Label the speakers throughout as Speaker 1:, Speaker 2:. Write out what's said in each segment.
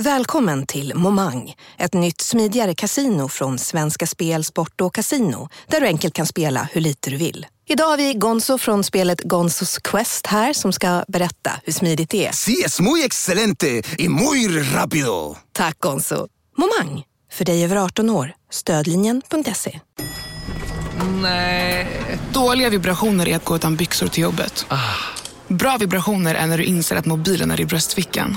Speaker 1: Välkommen till Momang, ett nytt smidigare casino från Svenska Spel, Sport och Casino där du enkelt kan spela hur lite du vill. Idag har vi Gonzo från spelet Gonzos Quest här som ska berätta hur smidigt det är.
Speaker 2: Sí, es muy excelente y muy rápido.
Speaker 1: Tack Gonzo. Momang, för dig över 18 år. Stödlinjen.se.
Speaker 3: Nej. Dåliga vibrationer är att gå utan byxor till jobbet. Bra vibrationer är när du inser att mobilen är i bröstfickan.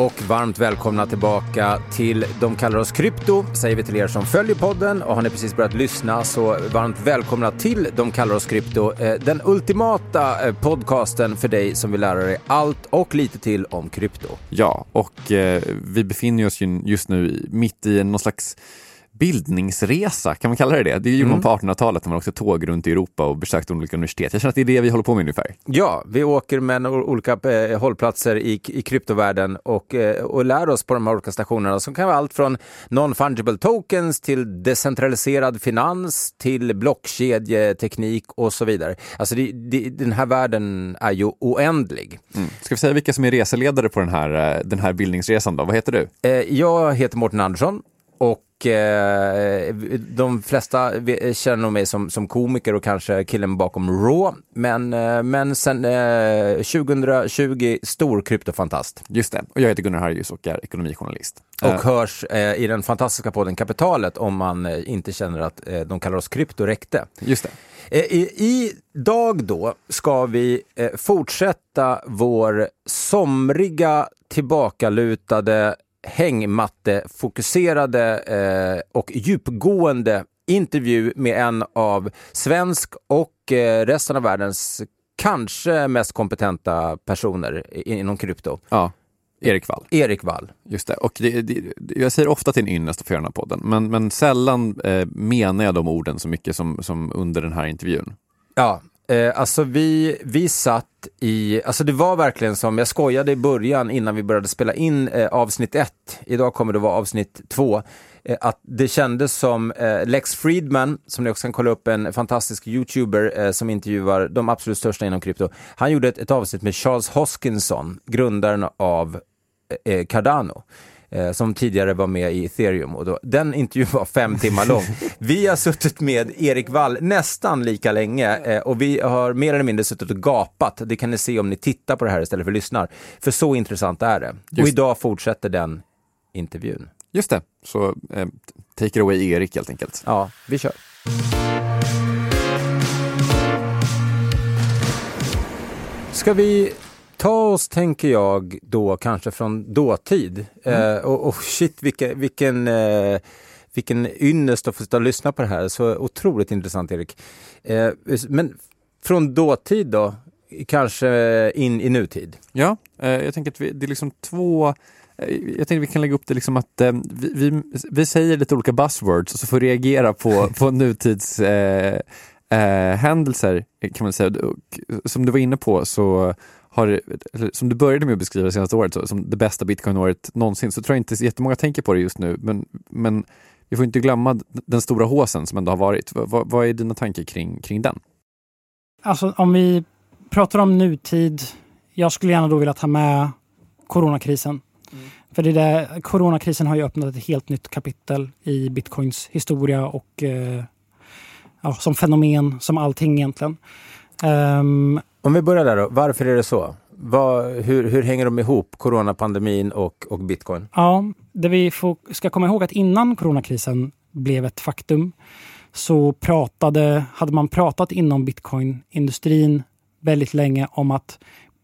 Speaker 4: Och varmt välkomna tillbaka till De kallar oss krypto, säger vi till er som följer podden och har ni precis börjat lyssna så varmt välkomna till De kallar oss krypto, eh, den ultimata eh, podcasten för dig som vill lära dig allt och lite till om krypto.
Speaker 5: Ja, och eh, vi befinner oss just nu mitt i någon slags bildningsresa, kan man kalla det det? Det gjorde man på 1800-talet när man åkte tåg runt i Europa och besökte olika universitet. Jag känner att det är det vi håller på med ungefär.
Speaker 4: Ja, vi åker med olika eh, hållplatser i, i kryptovärlden och, eh, och lär oss på de här olika stationerna som kan vara allt från non-fungible tokens till decentraliserad finans till blockkedjeteknik och så vidare. Alltså det, det, den här världen är ju oändlig.
Speaker 5: Mm. Ska vi säga vilka som är reseledare på den här, eh, den här bildningsresan då? Vad heter du?
Speaker 4: Eh, jag heter Mårten Andersson och eh, de flesta känner nog mig som, som komiker och kanske killen bakom Raw. Men, eh, men sen eh, 2020 stor kryptofantast.
Speaker 5: Just det. Och jag heter Gunnar Harjus och är ekonomijournalist.
Speaker 4: Och
Speaker 5: Eh,
Speaker 4: hörs eh, i den fantastiska podden Kapitalet om man eh, inte känner att de kallar oss krypto räckte.
Speaker 5: Just det.
Speaker 4: Eh, I, idag då ska vi fortsätta vår somriga, tillbakalutade, hängmattefokuserade eh, och djupgående intervju med en av svensk och eh, resten av världens kanske mest kompetenta personer inom krypto.
Speaker 5: Ja, Erik Wall.
Speaker 4: Erik Wall.
Speaker 5: Just det. Och det, det, jag säger ofta till en ynnest att få göra den här podden, men, men sällan eh, menar jag de orden så mycket som, som under den här intervjun.
Speaker 4: Ja, eh, alltså vi, vi satt i, alltså det var verkligen som, jag skojade i början innan vi började spela in eh, avsnitt ett, idag kommer det vara avsnitt två, eh, att det kändes som eh, Lex Friedman, som ni också kan kolla upp, en fantastisk youtuber eh, som intervjuar de absolut största inom krypto. Han gjorde ett, ett avsnitt med Charles Hoskinson, grundaren av eh, eh Cardano eh, som tidigare var med i ethereum. Och då, den intervjun var fem timmar lång. Vi har suttit med Erik Wall nästan lika länge eh, och vi har mer eller mindre suttit och gapat. Det kan ni se om ni tittar på det här istället för lyssnar. För så intressant är det. Och
Speaker 5: Just-
Speaker 4: idag fortsätter den intervjun.
Speaker 5: Just det. Så eh, take it away Erik helt enkelt.
Speaker 4: Ja, vi kör. Ska vi ta oss, tänker jag, då kanske från dåtid. Eh, och, och shit, vilken, vilken, eh, vilken ynnest att få sitta och lyssna på det här. Så otroligt intressant, Erik. Eh, men från dåtid då, kanske in i nutid?
Speaker 5: Ja, eh, jag tänker att vi, det är liksom två eh, jag tänkte vi kan lägga upp det liksom att eh, vi, vi, vi säger lite olika buzzwords och så får reagera på, på nutids eh, eh, händelser kan man säga. Och, som du var inne på så har, som du började med att beskriva det senaste året så, som det bästa bitcoin-året någonsin så tror jag inte så jättemånga tänker på det just nu. Men, men vi får inte glömma den stora håsen som ändå har varit. Vad, vad, vad är dina tankar kring, kring den?
Speaker 6: Alltså om vi pratar om nutid. Jag skulle gärna då vilja ta med coronakrisen. För det där, coronakrisen har ju öppnat ett helt nytt kapitel i bitcoins historia och eh, ja, som fenomen, som allting egentligen. Ehm,
Speaker 4: om vi börjar där då, varför är det så? Vad, hur, hur hänger de ihop, coronapandemin och, och bitcoin?
Speaker 6: Ja, det vi får, ska komma ihåg att innan coronakrisen blev ett faktum så pratade, hade man pratat inom bitcoinindustrin väldigt länge om att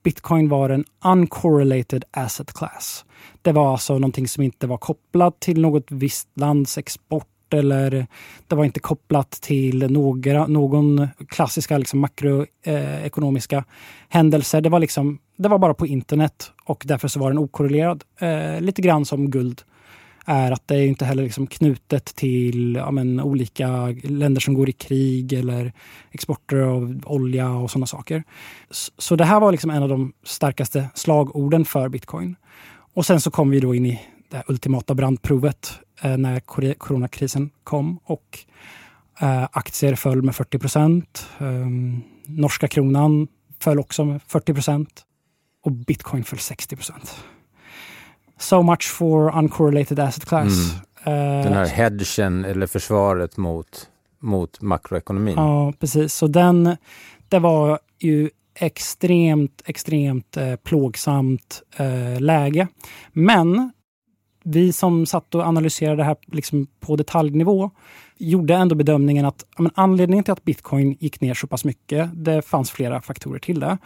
Speaker 6: bitcoin var en uncorrelated asset class. Det var alltså någonting som inte var kopplat till något visst lands export eller det var inte kopplat till några, någon klassiska liksom makroekonomiska eh, händelser. Det var, liksom, det var bara på internet och därför så var den okorrelerad. Eh, lite grann som guld är att det är inte heller liksom knutet till ja, men, olika länder som går i krig eller exporter av olja och sådana saker. Så det här var liksom en av de starkaste slagorden för bitcoin. Och sen så kom vi då in i det ultimata brandprovet när coronakrisen kom och eh, aktier föll med 40 procent. Eh, norska kronan föll också med 40 procent och bitcoin föll 60 procent. So much for uncorrelated asset class.
Speaker 4: Mm. Den här hedgen eller försvaret mot, mot makroekonomin.
Speaker 6: Ja, precis. Så den, det var ju extremt, extremt eh, plågsamt eh, läge. Men vi som satt och analyserade det här liksom på detaljnivå gjorde ändå bedömningen att men, anledningen till att bitcoin gick ner så pass mycket, det fanns flera faktorer till det.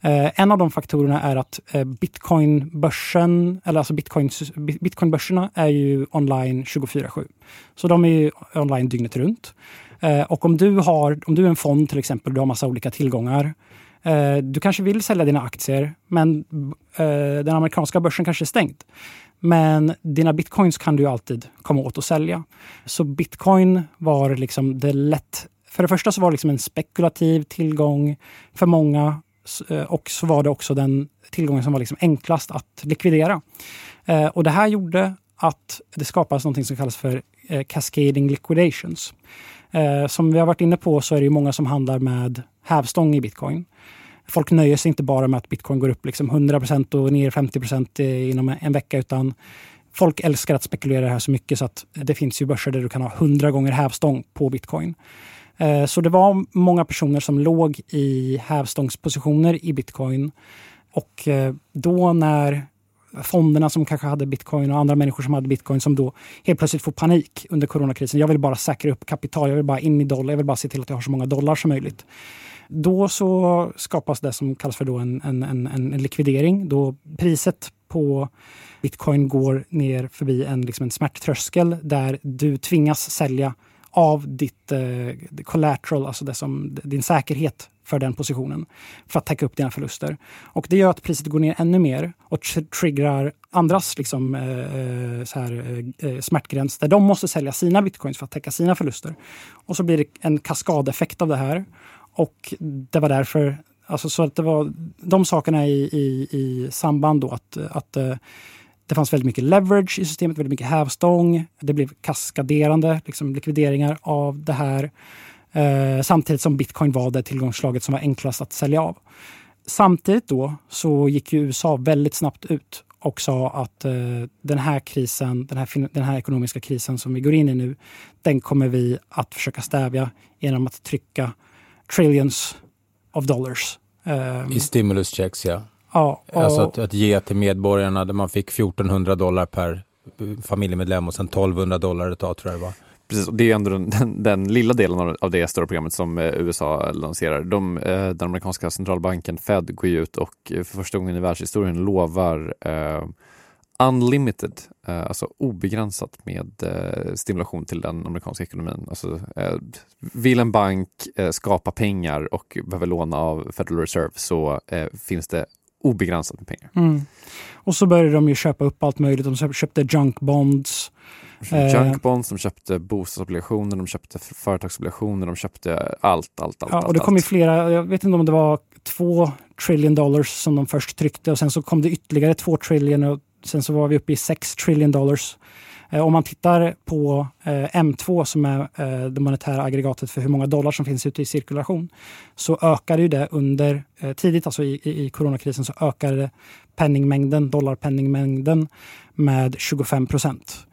Speaker 6: Eh, en av de faktorerna är att eh, bitcoinbörsen, eller alltså bitcoin, bitcoinbörserna är ju online 24-7. Så de är ju online dygnet runt. Eh, och om du, har, om du är en fond till exempel, du har massa olika tillgångar. Eh, du kanske vill sälja dina aktier, men eh, den amerikanska börsen kanske är stängd. Men dina bitcoins kan du alltid komma åt och sälja. Så bitcoin var liksom det lätt... För det första så var det liksom en spekulativ tillgång för många eh, och så var det också den tillgången som var liksom enklast att likvidera. Eh, och det här gjorde att det skapades något som kallas för eh, cascading liquidations. Som vi har varit inne på så är det många som handlar med hävstång i bitcoin folk nöjer sig inte bara med att bitcoin går upp liksom 100% och ner 50% eh, inom en vecka, utan folk älskar att spekulera det här så mycket så att det finns ju börser där du kan ha 100 gånger hävstång på bitcoin. Eh, så det var många personer som låg i hävstångspositioner i bitcoin. Och eh, då när fonderna som kanske hade bitcoin och andra människor som hade bitcoin som då helt plötsligt får panik under coronakrisen. Jag vill bara säkra upp kapital, jag vill bara in i dollar, jag vill bara se till att jag har så många dollar som möjligt. Då så skapas det som kallas för då en, en, en, en likvidering. Då priset på bitcoin går ner förbi en, liksom en smärttröskel där du tvingas sälja av ditt eh, collateral, alltså det som, din säkerhet för den positionen för att täcka upp dina förluster. Och det gör att priset går ner ännu mer och triggar andras liksom, eh, eh så här, eh, eh, smärtgräns där de måste sälja sina bitcoins för att täcka sina förluster. Och så blir det en kaskadeffekt av det här. Och det var därför, alltså så att det var de sakerna i, i, i samband då att, att eh, det fanns väldigt mycket leverage i systemet, väldigt mycket hävstång. Det blev kaskaderande liksom, likvideringar av det här. Eh, samtidigt som bitcoin var det tillgångsslaget som var enklast att sälja av. Samtidigt då så gick ju USA väldigt snabbt ut och sa att eh, den här krisen, den här, den här ekonomiska krisen som vi går in i nu, den kommer vi att försöka stävja genom att trycka trillions of dollars.
Speaker 4: Um, I stimulus checks, ja.
Speaker 6: ja
Speaker 4: och, alltså att, att, ge till medborgarna där man fick 1400 dollar per familjemedlem och sen 1200 dollar ett tag tror jag det var.
Speaker 5: Precis, och det är ändå den, den, den lilla delen av, det stora programmet som eh, USA lanserar. De, eh, den amerikanska centralbanken Fed går ut och eh, för första gången i världshistorien lovar eh, unlimited, eh, alltså obegränsat med eh, stimulation till den amerikanska ekonomin. Alltså, eh, vill en bank skapa pengar och behöver låna av Federal Reserve så finns det obegränsat med pengar.
Speaker 6: Mm. Och så började de ju köpa upp allt möjligt. De köpte junk bonds.
Speaker 5: Junk bonds, de köpte bostadsobligationer, de köpte företagsobligationer, de köpte allt, allt, allt.
Speaker 6: Ja, och det kom ju flera, jag vet inte om det var två trillion dollars som de först tryckte och sen så kom det ytterligare två trillion och Sen så var vi uppe i 6 trillion dollars. Eh, om man tittar på eh, M2 som är eh, det monetära aggregatet för hur många dollar som finns ute i cirkulation så ökade ju det under tidigt, alltså i, i coronakrisen, så ökade penningmängden, dollarpenningmängden med 25 procent.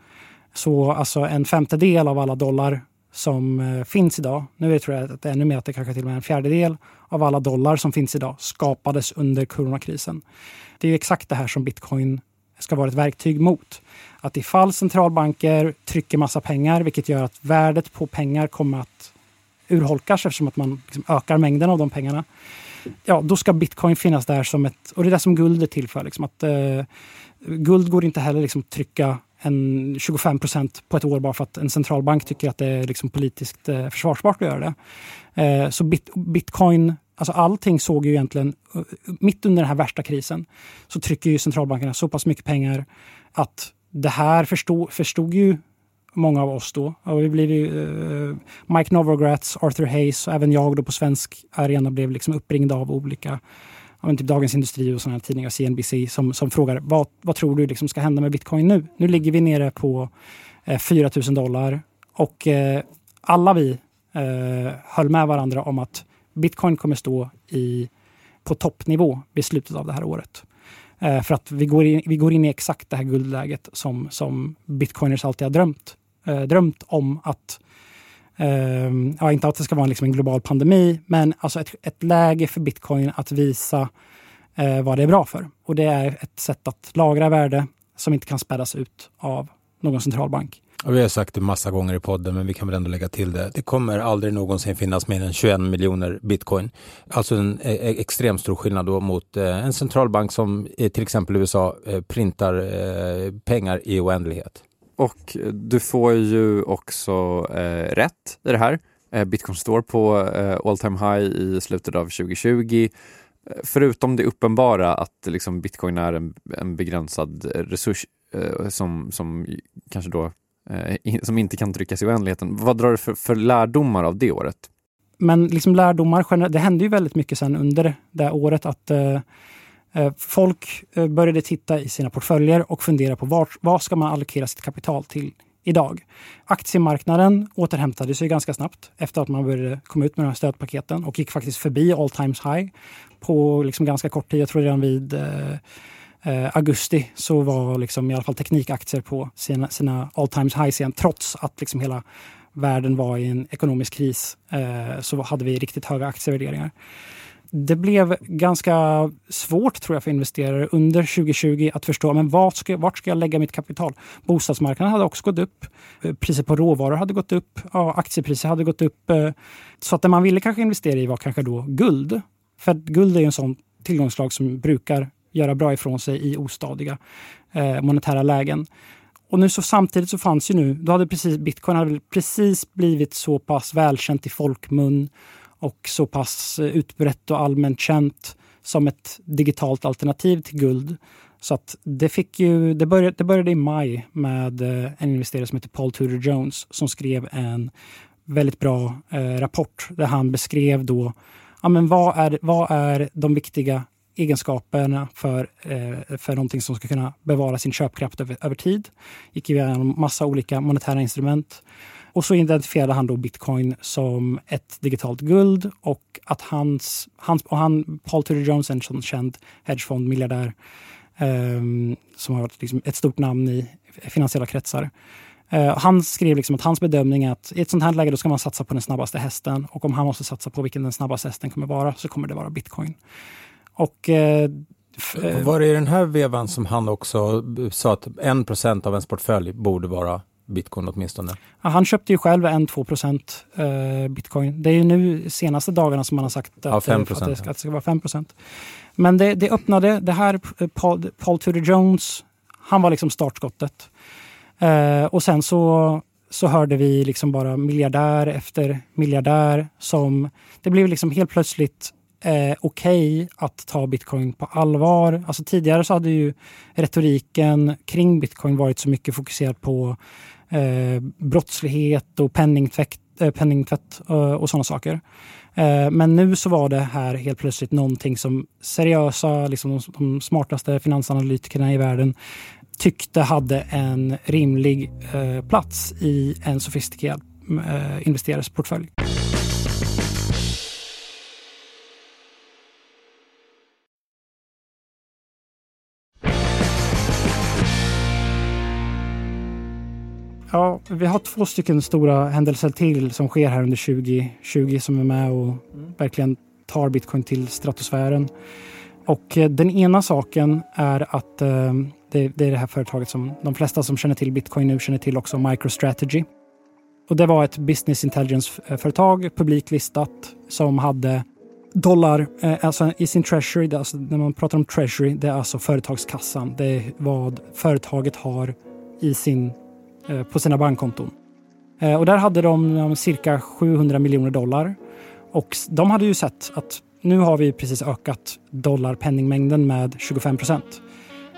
Speaker 6: Så alltså en femtedel av alla dollar som finns idag, nu tror jag att det är ännu mer, att det kanske till och med en fjärdedel av alla dollar som finns idag skapades under coronakrisen. Det är exakt det här som bitcoin ska vara ett verktyg mot. Att ifall centralbanker trycker massa pengar, vilket gör att värdet på pengar kommer att urholkas eftersom att man liksom ökar mängden av de pengarna. ja, då ska bitcoin finnas där som ett, och det är det som guld är till för. Liksom, att, eh, guld går inte heller liksom trycka en 25 procent på ett år bara för att en centralbank tycker att det är liksom politiskt eh, försvarsbart att göra det. Eh, så bit, bitcoin, alltså allting såg ju egentligen, eh, mitt under den här värsta krisen, så trycker ju centralbankerna så pass mycket pengar att det här förstod, förstod ju många av oss då. Och vi blev ju, uh, Mike Novogratz, Arthur Hayes och även jag då på svensk arena blev liksom uppringda av olika ja, typ Dagens Industri och sådana tidningar, CNBC, som, som frågar vad, vad tror du liksom ska hända med bitcoin nu? Nu ligger vi nere på eh, 4 000 dollar och eh, alla vi eh, höll med varandra om att bitcoin kommer stå i, på toppnivå vid slutet av det här året. Eh, för att vi går, in, vi går in i exakt det här guldläget som, som bitcoiners alltid har drömt, eh, drömt om att eh, ja, inte att det ska vara liksom en global pandemi, men alltså ett, ett läge för bitcoin att visa eh, vad det är bra för. Och det är ett sätt att lagra värde som inte kan spädas ut av någon centralbank.
Speaker 4: Och vi har sagt det massa gånger i podden, men vi kan väl ändå lägga till det. Det kommer aldrig någonsin finnas mer än 21 miljoner bitcoin. Alltså en e, e, extremt stor skillnad då mot eh, en centralbank som eh, till exempel USA eh, printar pengar i oändlighet.
Speaker 5: Och du får ju också eh, rätt i det här. Bitcoin står på eh, all time high i slutet av 2020. Förutom det uppenbara att liksom, bitcoin är en, en begränsad resurs som, som kanske då Eh, som inte kan tryckas i oändligheten. Vad drar du för, för lärdomar av det året?
Speaker 6: Men liksom lärdomar, det hände ju väldigt mycket sen under det året att eh, eh folk eh, började titta i sina portföljer och fundera på var, vad ska man allokera sitt kapital till idag. Aktiemarknaden återhämtade sig ganska snabbt efter att man började komma ut med de här stödpaketen och gick faktiskt förbi all times high på liksom ganska kort tid. Jag tror redan vid eh, augusti så var liksom i alla fall teknikaktier på sina, sina all times highs igen trots att liksom hela världen var i en ekonomisk kris eh, så hade vi riktigt höga aktievärderingar. Det blev ganska svårt tror jag för investerare under 2020 att förstå men vart ska, vart ska jag lägga mitt kapital. Bostadsmarknaden hade också gått upp. Eh, priser på råvaror hade gått upp. Ja, aktiepriser hade gått upp. Eh, så att det man ville kanske investera i var kanske då guld. För guld är ju en sån tillgångslag som brukar göra bra ifrån sig i ostadiga eh, monetära lägen. Och nu så samtidigt så fanns ju nu, då hade precis bitcoin hade precis blivit så pass välkänt i folkmun och så pass eh, utbrett och allmänt känt som ett digitalt alternativ till guld. Så att det, fick ju, det, började, det började i maj med eh, en investerare som heter Paul Tudor Jones som skrev en väldigt bra eh, rapport där han beskrev då ja, men vad, är, vad är de viktiga egenskaperna för, eh, för någonting som ska kunna bevara sin köpkraft över, över tid. Gick igenom massa olika monetära instrument. Och så identifierade han då bitcoin som ett digitalt guld och att hans, hans och han, Paul Tudor Jones, en sån känd hedgefondmiljardär eh, som har liksom ett stort namn i finansiella kretsar. Eh, han skrev liksom att hans bedömning är att i ett sånt här läge då ska man satsa på den snabbaste hästen och om han måste satsa på vilken den snabbaste hästen kommer vara så kommer det vara bitcoin. Och, eh,
Speaker 4: eh, var det i den här vevan som han också sa att 1% av ens portfölj borde vara bitcoin åtminstone?
Speaker 6: Ja, han köpte ju själv 1-2 procent eh, bitcoin. Det är ju nu senaste dagarna som man har sagt att,
Speaker 4: ja, 5
Speaker 6: att, det, ska, att det ska vara 5 procent. Men det, det, öppnade, det här Paul, Paul Tudor Jones, han var liksom startskottet. Eh, och sen så, så hörde vi liksom bara miljardär efter miljardär som... Det blev liksom helt plötsligt eh, okej okay att ta bitcoin på allvar. Alltså tidigare så hade ju retoriken kring bitcoin varit så mycket fokuserad på eh, brottslighet och penningtvätt, eh, penningtvätt och, och sådana saker. Eh, men nu så var det här helt plötsligt någonting som seriösa, liksom de, de smartaste finansanalytikerna i världen tyckte hade en rimlig eh, plats i en sofistikerad eh, investerares portfölj. Ja, vi har två stycken stora händelser till som sker här under 2020 som är med och mm. verkligen tar bitcoin till stratosfären. Och eh, den ena saken är att eh, det, det, är det här företaget som de flesta som känner till bitcoin nu känner till också, MicroStrategy. Och det var ett business intelligence-företag, publiklistat, som hade dollar eh, alltså i sin treasury. Alltså, när man pratar om treasury, det är alltså företagskassan. Det är vad företaget har i sin, eh, Eh, på sina bankkonton. Eh, och där hade de cirka 700 miljoner dollar. Och de hade ju sett att nu har vi precis ökat dollarpenningmängden med 25 procent.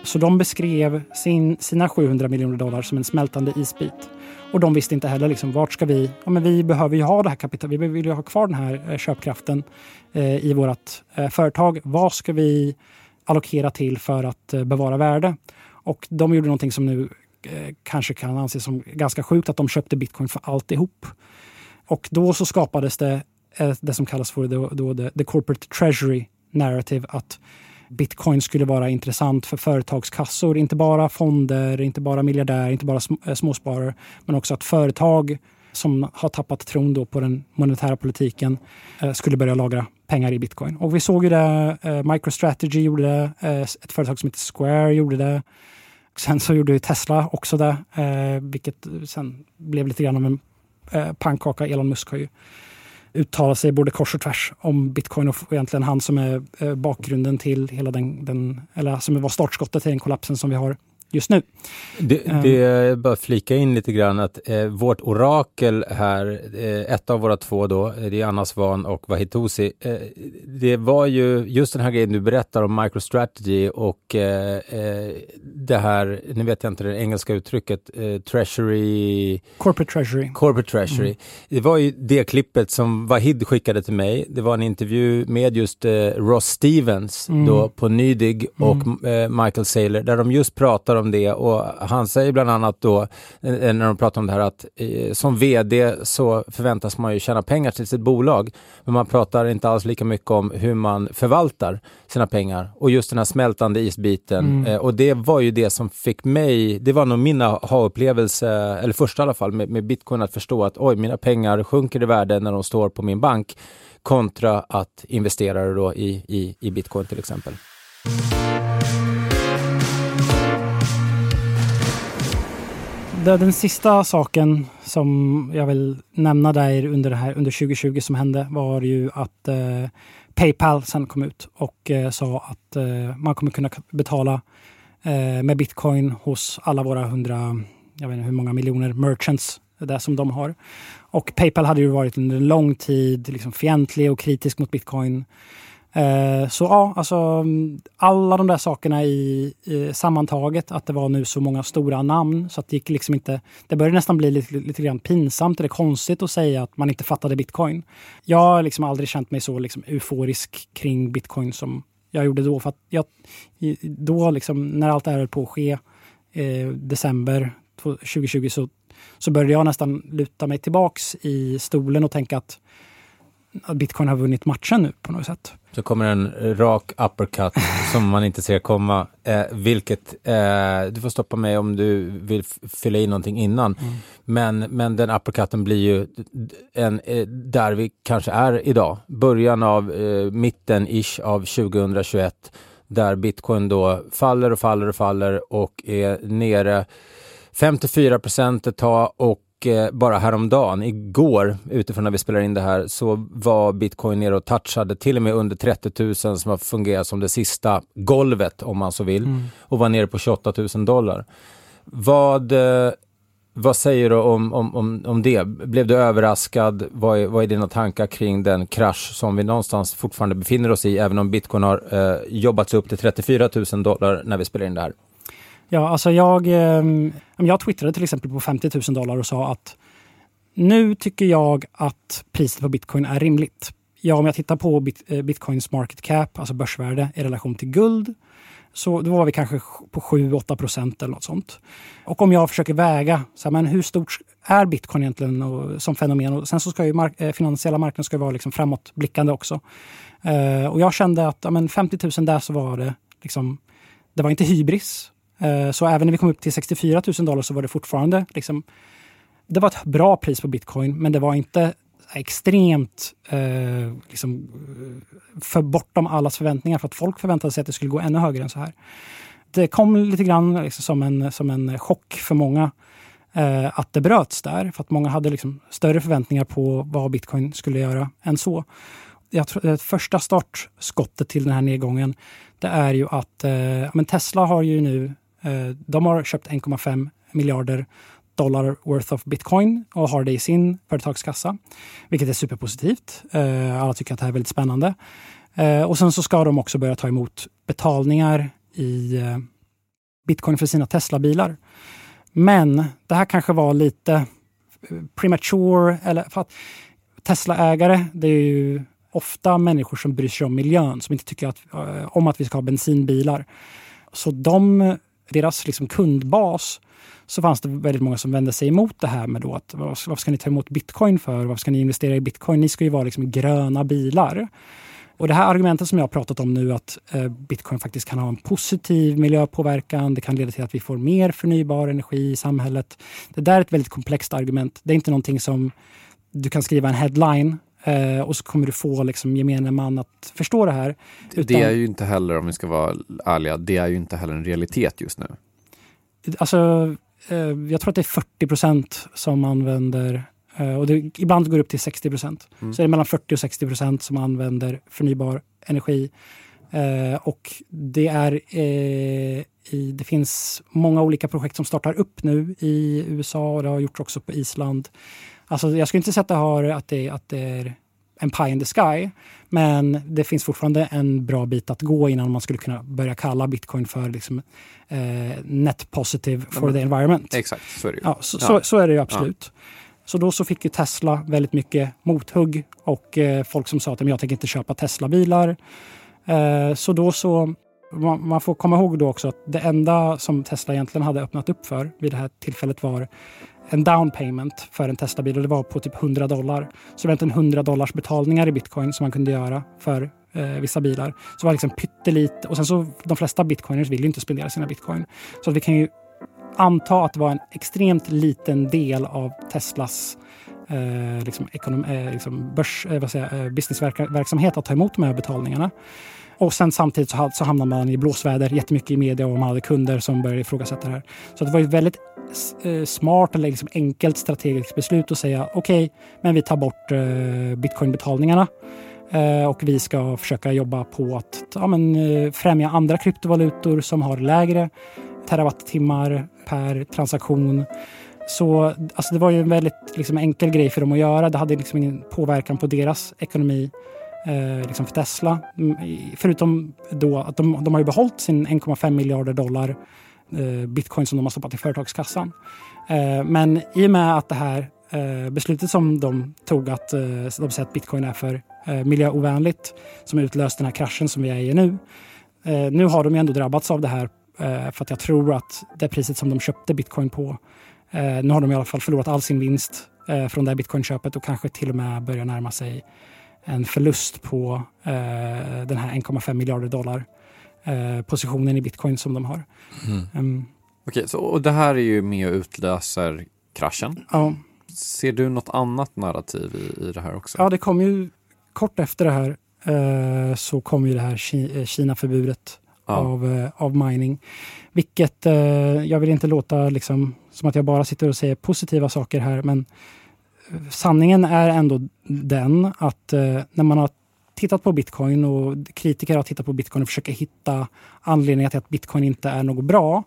Speaker 6: Så de beskrev sin, sina 700 miljoner dollar som en smältande isbit. Och de visste inte heller liksom, vart ska vi... Ja, men vi behöver ju ha det här kapitalet. Vi vill ju ha kvar den här eh, köpkraften eh, i vårt eh, företag. Vad ska vi allokera till för att eh, bevara värde? Och de gjorde någonting som nu eh, kanske kan anses som ganska sjukt, att de köpte bitcoin för alltihop. Och då så skapades det eh, det som kallas för the, the, the corporate treasury narrative, att bitcoin skulle vara intressant för företagskassor. Inte bara fonder, inte bara miljardärer, inte bara eh, småsparare, men också att företag som har tappat tron då på den monetära politiken eh, skulle börja lagra pengar i bitcoin. Och vi såg ju det, eh, MicroStrategy gjorde det, eh, ett företag som heter Square gjorde det. Sen så gjorde ju Tesla också det, eh, vilket sen blev lite grann av en eh, pannkaka. Elon Musk har ju uttalat sig både kors och tvärs om bitcoin och egentligen han som är eh, bakgrunden till hela den, den eller som var startskottet till den kollapsen som vi har just nu.
Speaker 4: Det, det är bara flika in lite grann att eh, vårt orakel här, eh, ett av våra två då, det är Anna Svan och Wahitosi, eh, det var ju just den här grejen du berättar om MicroStrategy och eh, eh, det här, nu vet jag inte det engelska uttrycket, eh, Treasury...
Speaker 6: Corporate Treasury.
Speaker 4: Corporate Treasury. Mm. Det var ju det klippet som Wahid skickade till mig. Det var en intervju med just Ross Stevens mm. då på Nydig och mm. Michael Saylor där de just pratar om om det och han säger bland annat då, eh, när de pratar om det här, att eh, som VD så förväntas man ju tjäna pengar till sitt bolag. Men man pratar inte alls lika mycket om hur man förvaltar sina pengar. Och just den här smältande isbiten. Mm. Eh, och det var ju det som fick mig, det var nog min aha-upplevelse, eller första i alla fall, med, med bitcoin att förstå att oj, mina pengar sjunker i värde när de står på min bank kontra att investera då i, i, i bitcoin till exempel.
Speaker 6: Den sista saken som jag vill nämna där under, det här, under 2020 som hände var ju att eh, Paypal sen kom ut och eh, sa att eh, man kommer kunna betala eh, med bitcoin hos alla våra hundra, jag vet inte hur många miljoner merchants det som de har. Och Paypal hade ju varit under en lång tid liksom fientlig och kritisk mot bitcoin. Eh, så ja, alltså mm, alla de där sakerna i, i, sammantaget, att det var nu så många stora namn så att det gick liksom inte... Det började nästan bli lite, lite grann pinsamt eller konstigt att säga att man inte fattade bitcoin. Jag har liksom aldrig känt mig så liksom euforisk kring bitcoin som jag gjorde då. För att jag, då liksom, när allt det här höll på att ske, eh, december 2020, så, så började jag nästan luta mig tillbaks i stolen och tänka att bitcoin har vunnit matchen nu på något sätt.
Speaker 4: Så kommer en rak uppercut som man inte ser komma. Eh, vilket, eh, du får stoppa mig om du vill fylla i någonting innan. Mm. Men, men den uppercutten blir ju en, eh, där vi kanske är idag. Början av eh, mitten-ish av 2021. Där bitcoin då faller och faller och faller och är nere 54 procent ett tag och Eh, bara häromdagen, igår, utifrån när vi spelar in det här, så var bitcoin nere och touchade till och med under 30 000 som har fungerat som det sista golvet om man så vill mm. och var nere på 28 000 dollar. Vad, eh, vad säger du om, om, om, om det? Blev du överraskad? Vad är, vad är dina tankar kring den krasch som vi någonstans fortfarande befinner oss i, även om bitcoin har eh, jobbats upp till 34 000 dollar när vi spelar in det här?
Speaker 6: Ja, alltså jag, ehm, jag twittrade till exempel på 50 000 dollar och sa att nu tycker jag att priset på bitcoin är rimligt. Ja, om jag tittar på bit, eh, bitcoins market cap, alltså börsvärde i relation till guld, så då var vi kanske på 7-8 procent eller något sånt. Och om jag försöker väga, så här, men hur stort är bitcoin egentligen och, som fenomen? Och sen så ska ju mark eh, finansiella marknaden ska vara liksom framåtblickande också. Uh, och jag kände att ja, men 50 000 där så var det liksom, det var inte hybris. Eh, så även när vi kom upp till 64 000 dollar så var det fortfarande liksom, det var ett bra pris på bitcoin, men det var inte extremt eh, liksom, eh, för bortom allas förväntningar för att folk förväntade sig att det skulle gå ännu högre än så här. Det kom lite grann liksom som, en, som en chock för många eh, att det bröts där, för att många hade liksom större förväntningar på vad bitcoin skulle göra än så. jag tror, det första startskottet till den här nedgången, det är ju att eh, men Tesla har ju nu, Eh, de har köpt 1,5 miljarder dollar worth of bitcoin och har det i sin företagskassa, vilket är superpositivt. Eh, alla tycker att det här är väldigt spännande. Eh, och sen så ska de också börja ta emot betalningar i bitcoin för sina Tesla-bilar. Men det här kanske var lite premature, eller för att Tesla-ägare, det är ju ofta människor som bryr sig om miljön, som inte tycker att, om att vi ska ha bensinbilar. Så de, deras liksom kundbas, så fanns det väldigt många som vände sig emot det här med då att varför ska ni ta emot bitcoin för? Varför ska ni investera i bitcoin? Ni ska ju vara liksom gröna bilar. Och det här argumentet som jag har pratat om nu att eh, bitcoin faktiskt kan ha en positiv miljöpåverkan. Det kan leda till att vi får mer förnybar energi i samhället. Det där är ett väldigt komplext argument. Det är inte någonting som du kan skriva en headline eh, och så kommer du få liksom, gemene man att förstå det här.
Speaker 5: Utan, det är ju inte heller, om vi ska vara ärliga, det är ju inte heller en realitet just nu.
Speaker 6: Alltså, eh, jag tror att det är 40 procent som använder Eh, och det, ibland går det upp till 60 procent. Mm. Så är det mellan 40 och 60 procent som använder förnybar energi. Eh, och det, är, eh, i, det finns många olika projekt som startar upp nu i USA och det har gjorts också på Island. Alltså, jag skulle inte säga att det, har, att det, att det är en pie in the sky. Men det finns fortfarande en bra bit att gå innan man skulle kunna börja kalla bitcoin för liksom, eh, net positive for the environment.
Speaker 5: Exakt, så är det ju.
Speaker 6: Ja, så, ja. så, så är det absolut. Ja. Så då så fick ju Tesla väldigt mycket mothugg och eh, folk som sa att jag tänker inte köpa Tesla-bilar. Eh, så då så, man, får komma ihåg då också att det enda som Tesla egentligen hade öppnat upp för vid det här tillfället var en down payment för en Tesla-bil och det var på typ 100 dollar. Så det var inte 100 dollars betalningar i bitcoin som man kunde göra för eh, vissa bilar. Så det var liksom pyttelite. Och sen så de flesta bitcoiners vill ju inte spendera sina bitcoin. Så vi kan ju anta att det var en extremt liten del av Teslas eh, liksom, ekonom, eh, liksom börs, eh, vad säger, eh, businessverksamhet att ta emot de här betalningarna. Och sen samtidigt så, så hamnade man i blåsväder jättemycket i media och man hade kunder som började ifrågasätta det här. Så det var ett väldigt eh, smart eller liksom enkelt strategiskt beslut att säga okej, okay, men vi tar bort eh, bitcoinbetalningarna eh, och vi ska försöka jobba på att ja, men, eh, främja andra kryptovalutor som har lägre terawattimmar per transaktion. Så alltså det var ju en väldigt liksom, enkel grej för dem att göra. Det hade liksom ingen påverkan på deras ekonomi eh, liksom för Tesla. Mm, förutom då att de, de har ju behållit sin 1,5 miljarder dollar eh, bitcoin som de har stoppat i företagskassan. Eh, men i och med att det här eh, beslutet som de tog att eh, de säger att bitcoin är för eh, miljöovänligt som utlöst den här kraschen som vi är i nu. Eh, nu har de ju ändå drabbats av det här Eh, för att jag tror att det priset som de köpte bitcoin på, eh, nu har de i alla fall förlorat all sin vinst eh, från det här bitcoinköpet och kanske till och med börjar närma sig en förlust på den här 1,5 miljarder dollar positionen i bitcoin som de har. Mm. Um,
Speaker 5: Okej, så och det här är ju med och utlöser kraschen.
Speaker 6: Ja.
Speaker 5: Ser du något annat narrativ i, i det här också?
Speaker 6: Ja, det kom ju kort efter det här så kom ju det här Kina-förbudet ja. av, eh, av mining. Vilket, eh, jag vill inte låta liksom, som att jag bara sitter och säger positiva saker här, men eh, sanningen är ändå den att eh, när man har tittat på bitcoin och kritiker har tittat på bitcoin och försöker hitta anledningar till att bitcoin inte är något bra,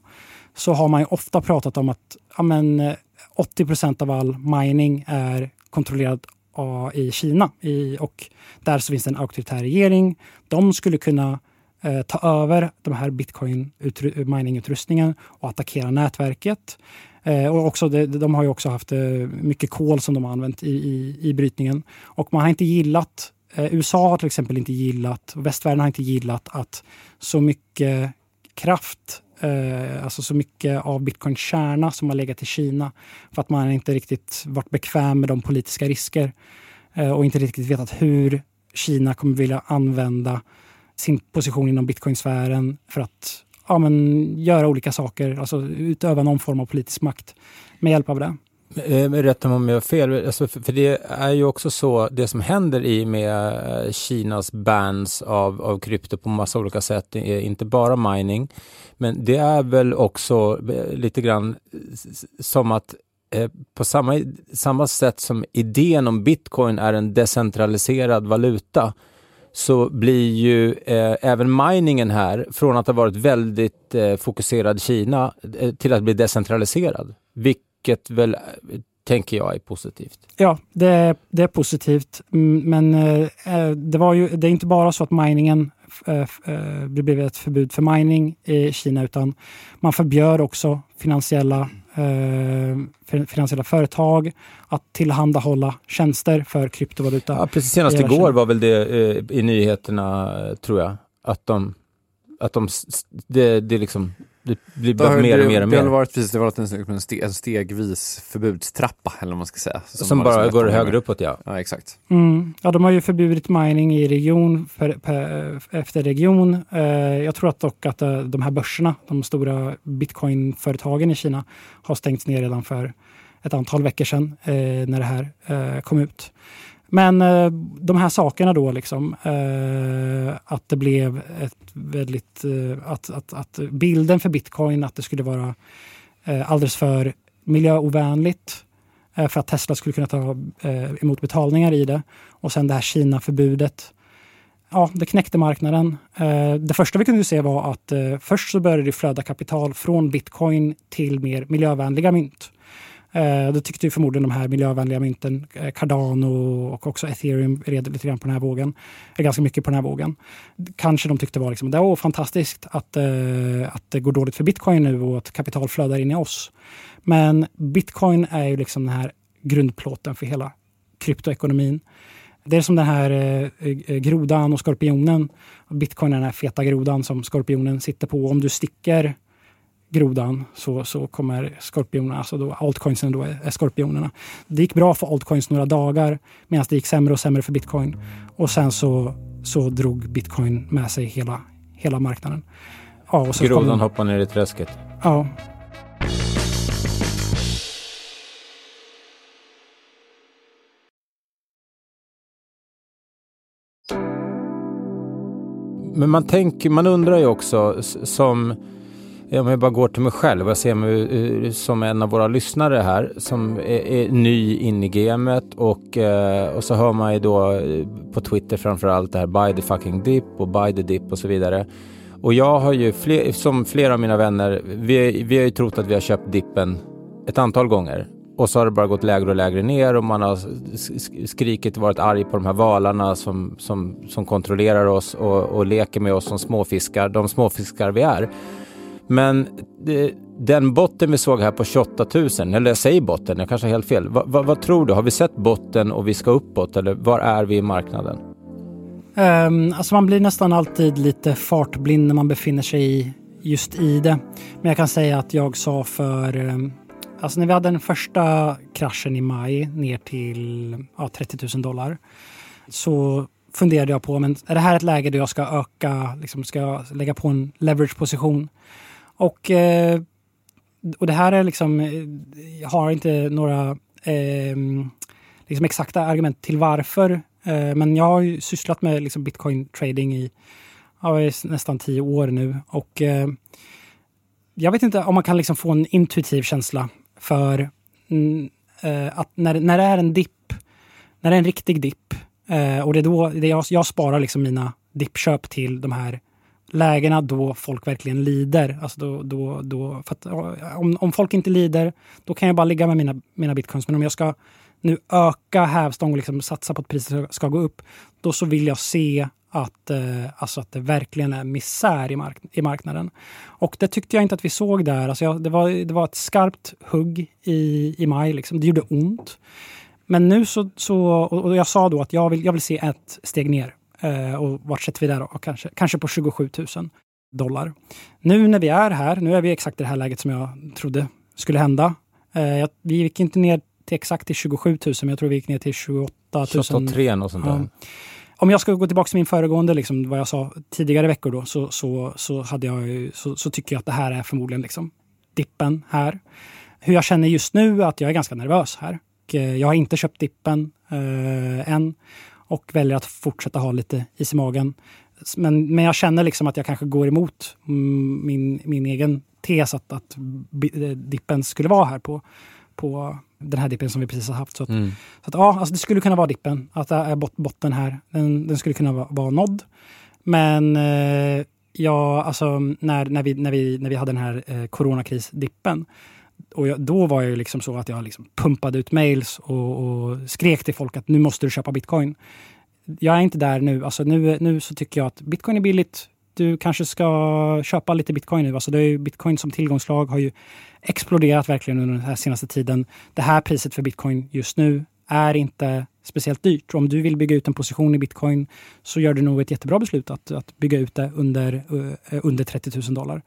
Speaker 6: så har man ju ofta pratat om att ja, men, eh, 80 av all mining är kontrollerad ah, i Kina. I, och där så finns det en auktoritär regering. De skulle kunna eh, ta över de här bitcoin miningutrustningen och attackera nätverket. Eh, och också det, de har ju också haft eh, mycket kol som de har använt i, i, i brytningen. Och man har inte gillat eh, USA har till exempel inte gillat, västvärlden har inte gillat att så mycket kraft eh, alltså så mycket av bitcoins kärna som har legat i Kina. För att man inte riktigt varit bekväm med de politiska risker eh, och inte riktigt vetat hur Kina kommer vilja använda sin position inom bitcoinsfären för att ja, men, göra olika saker, alltså utöva någon form av politisk makt med hjälp av det.
Speaker 4: Eh, rätta mig om jag har fel, alltså, för det är ju också så, det som händer i med eh, Kinas bans av, av krypto på massa olika sätt, är inte bara mining, men det är väl också eh, lite grann som att eh, på samma, samma sätt som idén om bitcoin är en decentraliserad valuta, så blir ju eh, även miningen här, från att ha varit väldigt eh, fokuserad Kina, eh, till att bli decentraliserad. Vilket väl, eh, tänker jag, är positivt.
Speaker 6: Ja, det, det är positivt. Mm, men eh, eh, det, var ju, det är inte bara så att miningen eh, det blev ett förbud för mining i Kina, utan man förbjöd också finansiella, eh, fin- finansiella företag att tillhandahålla tjänster för kryptovaluta.
Speaker 4: Ja, precis senast igår var väl det eh, i nyheterna, eh, tror jag, att de, att de, det, det liksom, det blir bara mer
Speaker 5: det,
Speaker 4: och mer och
Speaker 5: det har
Speaker 4: mer.
Speaker 5: varit, precis, det har varit en, steg, en stegvis förbudstrappa, eller vad man ska säga.
Speaker 4: Som, bara
Speaker 5: liksom
Speaker 4: går
Speaker 5: ett år
Speaker 4: högre
Speaker 5: mer.
Speaker 4: uppåt, ja.
Speaker 5: Ja, exakt.
Speaker 6: Mm. Ja, de har ju förbjudit mining i region för, per, efter region. Eh, jag tror att dock att eh, de här börserna, de stora bitcoinföretagen i Kina, har stängts ner redan för ett antal veckor sedan eh, när det här eh, kom ut. Men eh, de här sakerna då, liksom, eh, att det blev ett väldigt... Eh, att, att, att bilden för bitcoin, att det skulle vara eh, alldeles för miljöovänligt eh, för att Tesla skulle kunna ta eh, emot betalningar i det. Och sen det här Kina-förbudet. Ja, det knäckte marknaden. Eh, det första vi kunde se var att först så började det flöda kapital från bitcoin till mer miljövänliga mynt. Eh, tyckte ju förmodligen de här miljövänliga mynten, eh, Cardano och också ethereum, red lite grann på den här vågen. Eh, ganska mycket på den här vågen. Kanske de tyckte var liksom, det var fantastiskt att, eh, att det går dåligt för bitcoin nu och att kapital flödar in i oss. Men bitcoin är ju liksom den här grundplåten för hela kryptoekonomin. Det är som den här eh, eh, eh grodan och skorpionen. Bitcoin är den här feta grodan som skorpionen sitter på. Om du sticker grodan så, så kommer skorpionerna, alltså då altcoinsen då är, är skorpionerna. Det gick bra för altcoins några dagar medan det gick sämre och sämre för bitcoin. Och sen så, så drog bitcoin med sig hela, hela marknaden. Ja, och så kom-
Speaker 4: Grodan hoppar ner i träsket.
Speaker 6: Ja,
Speaker 4: Men man tänker, man undrar ju också som, om jag bara går till mig själv, jag ser mig som en av våra lyssnare här som är, är ny in i gamet och, eh, och så hör man ju då eh, på Twitter framförallt det här buy the fucking dip och buy the dip och så vidare. Och jag har ju, fler, som flera av mina vänner, vi, vi har ju trott att vi har köpt dippen ett antal gånger. Och så har det bara gått lägre och lägre ner och man har skrikit och varit arg på de här valarna som, som, som kontrollerar oss och, och leker med oss som småfiskar, de småfiskar vi är. Men det, den botten vi såg här på 28 000, eller jag säger botten, jag kanske har helt fel. Va, va, vad tror du? Har vi sett botten och vi ska uppåt eller var är vi i marknaden?
Speaker 6: Um, alltså man blir nästan alltid lite fartblind när man befinner sig i, just i det. Men jag kan säga att jag sa för... Um, alltså när vi hade den första kraschen i maj ner till ja, 30 000 dollar så funderade jag på, men är det här ett läge där jag ska öka, liksom ska jag lägga på en leverage-position? Och, eh, och det här är liksom, jag har inte några eh, liksom exakta argument till varför. Eh, men jag har ju sysslat med liksom bitcoin trading i ja, nästan tio år nu. Och eh, jag vet inte om man kan liksom få en intuitiv känsla för mm, eh, att när, när det är en dipp, när det är en riktig dipp, eh, och det är då det jag, jag sparar liksom mina dippköp till de här lägena då folk verkligen lider. Alltså då, då, då, för att, om, om folk inte lider, då kan jag bara ligga med mina, mina bitcoins. Men om jag ska nu öka hävstång och liksom satsa på att priset ska, gå upp, då så vill jag se att, eh, alltså att det verkligen är misär i, mark i marknaden. Och det tyckte jag inte att vi såg där. Alltså jag, det, var, det var ett skarpt hugg i, i maj. Liksom. Det gjorde ont. Men nu så, så och jag sa då att jag vill, jag vill se ett steg ner. Eh, och vart sätter vi där då? Kanske, kanske på 27 000 dollar. Nu när vi är här, nu är vi exakt i det här läget som jag trodde skulle hända. Eh, vi gick inte ner till exakt till 27 000, men jag tror vi gick ner till 28 000.
Speaker 4: 28 3 och sånt där.
Speaker 6: Ja. Om jag ska gå tillbaka till min föregående, liksom, vad jag sa tidigare veckor då, så, så, så, hade jag, så, så tycker jag att det här är förmodligen liksom dippen här. Hur jag känner just nu att jag är ganska nervös här. Eh, jag har inte köpt dippen eh, än och väljer att fortsätta ha lite is i magen. Men, men jag känner liksom att jag kanske går emot mm, min, min egen tes att, att eh, dippen skulle vara här på, på, den här dippen som vi precis har haft. Så att,
Speaker 4: Mm.
Speaker 6: så att ja, alltså det skulle kunna vara dippen, att det är bot botten här. Den, den skulle kunna vara, vara nådd. Men eh, ja, alltså när, när, vi, när, vi, när vi hade den här eh, coronakrisdippen, och jag, då var jag liksom så att jag liksom pumpade ut mails och, och skrek till folk att nu måste du köpa bitcoin. Jag är inte där nu. Alltså nu, nu så tycker jag att bitcoin är billigt. Du kanske ska köpa lite bitcoin nu. Alltså det är ju, bitcoin som tillgångslag har ju exploderat verkligen under den här senaste tiden. Det här priset för bitcoin just nu är inte speciellt dyrt. Om du vill bygga ut en position i bitcoin så gör du nog ett jättebra beslut att, att bygga ut det under, eh, under 30 000 dollar.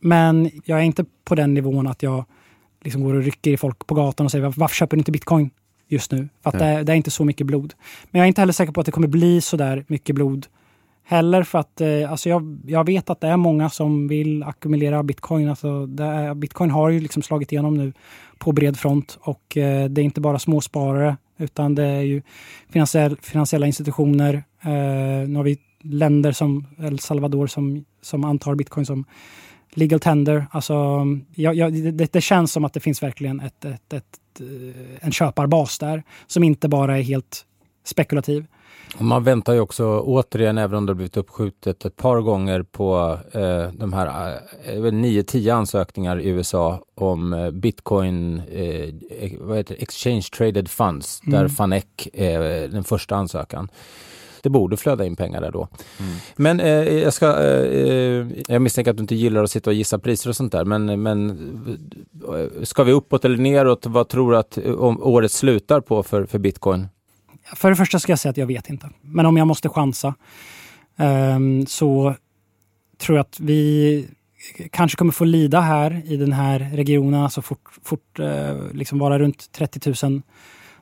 Speaker 6: Men jag är inte på den nivån att jag liksom går och rycker i folk på gatan och säger "Varför- köper du inte bitcoin just nu? För att det, är- det är inte så mycket blod. Men jag är inte heller säker på att det kommer bli så där mycket blod heller för att eh, alltså jag, jag vet att det är många som vill ackumulera bitcoin. Alltså är, bitcoin har ju liksom slagit igenom nu på bred front och eh, det är inte bara småsparare utan det är ju finansiell, finansiella institutioner. Eh, nu har vi länder som El Salvador som, som antar bitcoin som legal tender. Alltså, ja, ja, det, det känns som att det finns verkligen ett, ett, ett, eh, en köparbas där som inte bara är helt spekulativ.
Speaker 4: Man väntar ju också återigen, även om det har blivit uppskjutet ett par gånger på eh, de här eh, väl 9-10 ansökningar i USA om eh, bitcoin, eh, eh, det? exchange traded funds,
Speaker 6: Mm.
Speaker 4: där FANEC är den första ansökan. Det borde flöda in pengar där då. Men eh, jag, ska, eh, eh, jag misstänker att du inte gillar att sitta och gissa priser och sånt där, men, men eh, ska vi uppåt eller neråt? Vad tror du att eh, om året slutar på för, för bitcoin?
Speaker 6: För det första ska jag säga att jag vet inte. Men om jag måste chansa ehm, så tror jag att vi kanske kommer få lida här i den här regionen, alltså fort, fort eh, liksom vara runt 30 000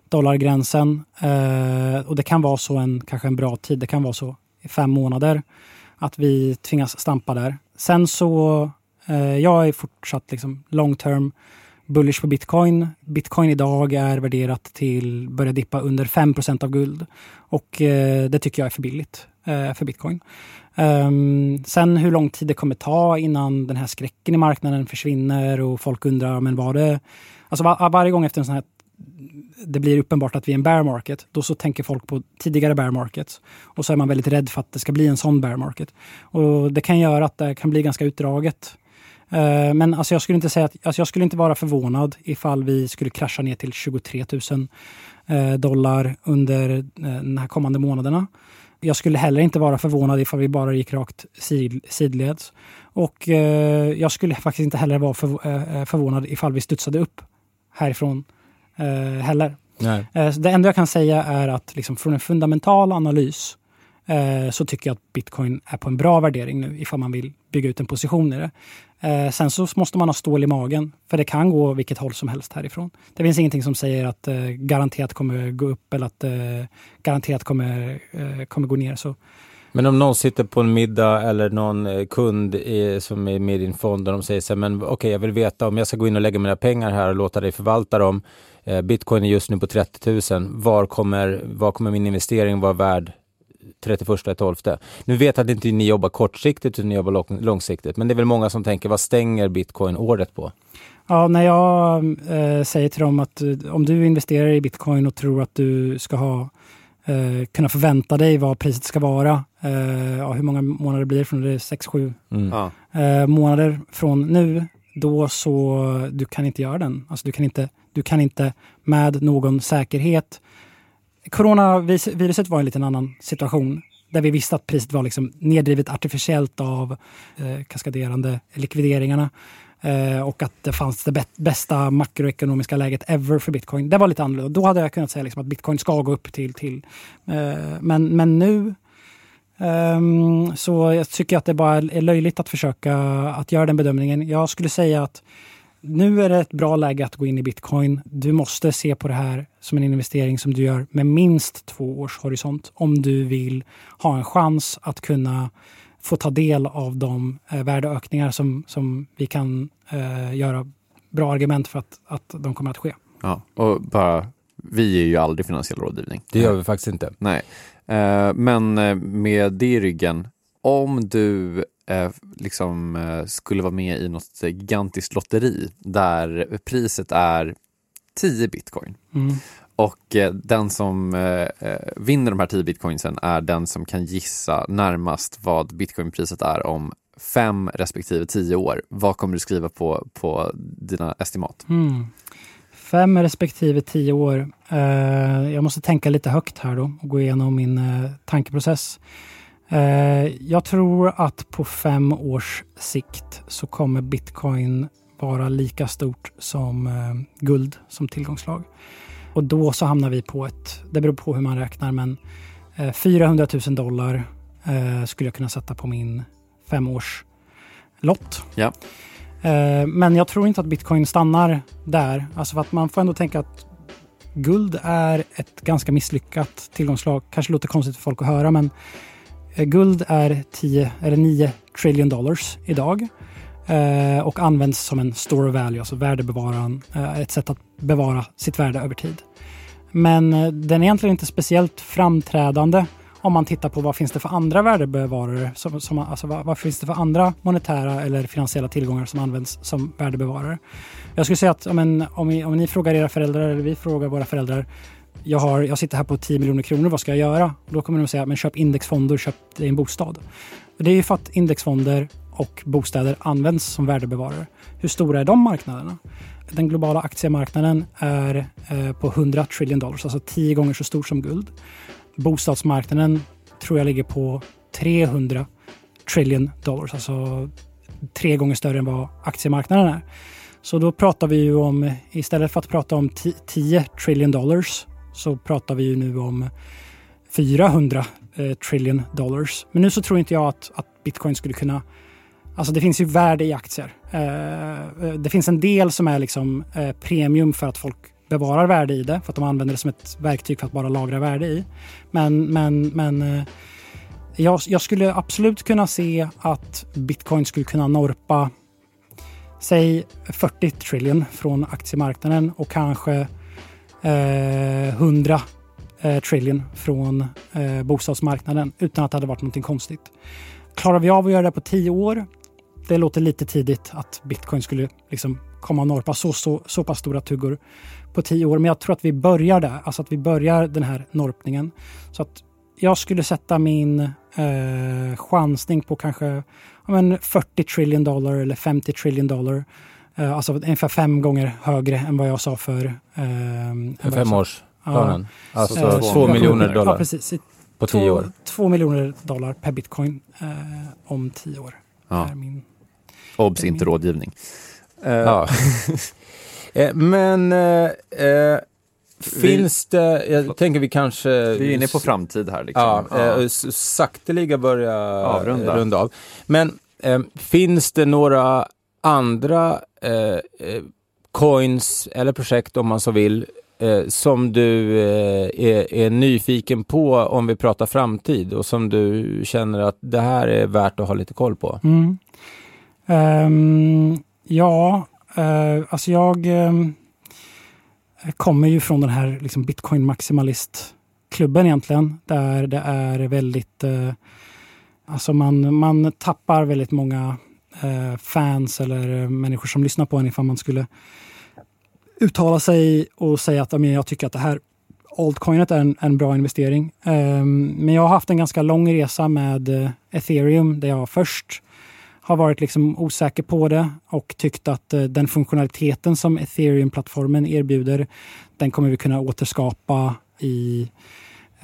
Speaker 6: dollargränsen. Eh, och det kan vara så en, kanske en bra tid, det kan vara så i fem månader att vi tvingas stampa där. Sen så, eh, jag är fortsatt liksom long term bullish på bitcoin. Bitcoin idag är värderat till, börjar dippa under 5% av guld. Och eh, det tycker jag är för billigt eh, för bitcoin. Um, sen hur lång tid det kommer ta innan den här skräcken i marknaden försvinner och folk undrar, men var det... Alltså var, varje gång efter en sån här det blir uppenbart att vi är en bear market, då så tänker folk på tidigare bear markets. Och så är man väldigt rädd för att det ska bli en sån bear market. Och det kan göra att det kan bli ganska utdraget. Eh, men alltså jag skulle inte säga att, alltså jag skulle inte vara förvånad ifall vi skulle krascha ner till 23 000 eh, dollar under eh, de här kommande månaderna. Jag skulle heller inte vara förvånad ifall vi bara gick rakt sid, sidleds. Och jag skulle faktiskt inte heller vara förvånad ifall vi studsade upp härifrån eh, heller. Eh, det enda jag kan säga är att liksom från en fundamental analys eh, så tycker jag att bitcoin är på en bra värdering nu ifall man vill bygga ut en position i det. Eh, sen så måste man ha stål i magen, för det kan gå vilket håll som helst härifrån. Det finns ingenting som säger att eh, garanterat kommer gå upp eller att eh, garanterat kommer, kommer gå ner. Så
Speaker 4: Men om någon sitter på en middag eller någon kund i, som är med i din fond och de säger så här, men okej, jag vill veta om jag ska gå in och lägga mina pengar här och låta dig förvalta dem. Eh, Bitcoin är just nu på 30 000. Var kommer, var kommer min investering vara värd 31.12? Nu vet jag att inte ni jobbar kortsiktigt utan ni jobbar lång, långsiktigt. Men det är väl många som tänker, vad stänger bitcoin året på?
Speaker 6: Ja, när jag eh, säger till dem att eh, om du investerar i bitcoin och tror att du ska ha, eh, kunna förvänta dig vad priset ska vara, eh, ja, hur många månader blir det från det? Sex, sju
Speaker 4: Mm.
Speaker 5: Ja.
Speaker 6: eh, månader från nu, då så du kan inte göra den. Alltså du kan inte, du kan inte med någon säkerhet. Coronaviruset var en liten annan situation där vi visste att priset var liksom neddrivet artificiellt av eh, kaskaderande likvideringarna eh, och att det fanns det bästa makroekonomiska läget ever för bitcoin. Det var lite annorlunda. Då hade jag kunnat säga liksom att bitcoin ska gå upp till... till eh, men, men nu Ehm, så jag tycker att det bara är löjligt att försöka att göra den bedömningen. Jag skulle säga att nu är det ett bra läge att gå in i bitcoin. Du måste se på det här som en investering som du gör med minst två års horisont om du vill ha en chans att kunna få ta del av de eh, värdeökningar som, som vi kan eh, göra bra argument för att, att de kommer att ske.
Speaker 5: Ja, och bara, vi är ju aldrig finansiell rådgivning.
Speaker 4: Det gör vi faktiskt inte.
Speaker 5: Nej, eh, men eh, med det i ryggen, om du eh, liksom eh, skulle vara med i något gigantiskt lotteri där priset är 10 bitcoin.
Speaker 6: Mm.
Speaker 5: Och eh, den som eh, eh, vinner de här 10 bitcoinsen är den som kan gissa närmast vad bitcoinpriset är om fem respektive tio år. Vad kommer du skriva på, på dina estimat?
Speaker 6: Mm. Fem respektive tio år. Eh, jag måste tänka lite högt här då och gå igenom min eh, tankeprocess. Eh, jag tror att på fem års sikt så kommer bitcoin vara lika stort som eh, guld som tillgångslag. Och då så hamnar vi på ett, det beror på hur man räknar, men eh, 400 000 dollar eh, skulle jag kunna sätta på min femårs lott.
Speaker 5: Ja.
Speaker 6: Eh, men jag tror inte att bitcoin stannar där. Alltså för att man får ändå tänka att guld är ett ganska misslyckat tillgångslag. Kanske låter konstigt för folk att höra, men eh, Eh, guld är 10 eller 9 trillion dollars idag eh, och används som en store value, alltså värdebevaran, eh, ett sätt att bevara sitt värde över tid. Men den är egentligen inte speciellt framträdande om man tittar på vad finns det för andra värdebevarare, som, som, alltså vad, vad finns det för andra monetära eller finansiella tillgångar som används som värdebevarare. Jag skulle säga att men, om, ni, om ni frågar era föräldrar eller vi frågar våra föräldrar jag, har, jag sitter här på 10 miljoner kronor, vad ska jag göra? Då kommer de säga, men köp indexfonder, köp dig en bostad. Det är ju för att indexfonder och bostäder används som värdebevarare. Hur stora är de marknaderna? Den globala aktiemarknaden är eh, på 100 trillion dollar, alltså 10 gånger så stor som guld. Bostadsmarknaden tror jag ligger på 300 trillion dollar, alltså tre gånger större än vad aktiemarknaden är. Så då pratar vi ju om, istället för att prata om 10 trillion dollars, så pratar vi ju nu om 400 eh, trillion dollars. Men nu så tror inte jag att, att bitcoin skulle kunna Alltså det finns ju värde i aktier. Eh, eh, det finns en del som är liksom eh, premium för att folk bevarar värde i det, för att de använder det som ett verktyg för att bara lagra värde i. Men, men, men eh, jag, jag skulle absolut kunna se att bitcoin skulle kunna norpa säg 40 trillion från aktiemarknaden och kanske Eh, 100 eh, trillion från eh, bostadsmarknaden utan att det hade varit någonting konstigt. Klarar vi av att göra det på tio år? Det låter lite tidigt att bitcoin skulle liksom komma och norpa så, så, så pass stora tuggor på tio år. Men jag tror att vi börjar där, alltså att vi börjar den här norpningen. Så att jag skulle sätta min eh, chansning på kanske ja, men 40 trillion dollar eller 50 trillion dollar. Eh, alltså ungefär fem gånger högre än vad jag sa för... Eh,
Speaker 4: För femårsplanen.
Speaker 6: Ja.
Speaker 4: Alltså
Speaker 5: Eh,
Speaker 4: två miljoner dollar
Speaker 6: Ja, precis.
Speaker 4: På tio
Speaker 6: två,
Speaker 4: år.
Speaker 6: Två miljoner dollar per bitcoin eh, om tio år.
Speaker 5: Ja.
Speaker 6: Är min,
Speaker 5: Obs, inte rådgivning. Eh,
Speaker 4: Ja. Men eh, finns det, jag tänker vi kanske...
Speaker 5: Vi är inne på framtid här. Liksom.
Speaker 4: Ja,
Speaker 5: Ja.
Speaker 4: eh, sakteliga börja
Speaker 5: Avrunda.
Speaker 4: runda. runda av. Men finns det några andra eh, eh, coins eller projekt om man så vill eh, som du eh, är, är nyfiken på om vi pratar framtid och som du känner att det här är värt att ha lite koll på?
Speaker 6: Mm. Um, ja, uh, alltså jag um, kommer ju från den här liksom bitcoin maximalist-klubben egentligen, där det är väldigt... Eh, alltså man, man tappar väldigt många Eh, fans eller eh, människor som lyssnar på en ifall man skulle uttala sig och säga att jag tycker att det här altcoinet är en, en bra investering. Ehm, men jag har haft en ganska lång resa med eh, ethereum där jag först har varit liksom osäker på det och tyckt att den funktionaliteten som ethereum-plattformen erbjuder, den kommer vi kunna återskapa i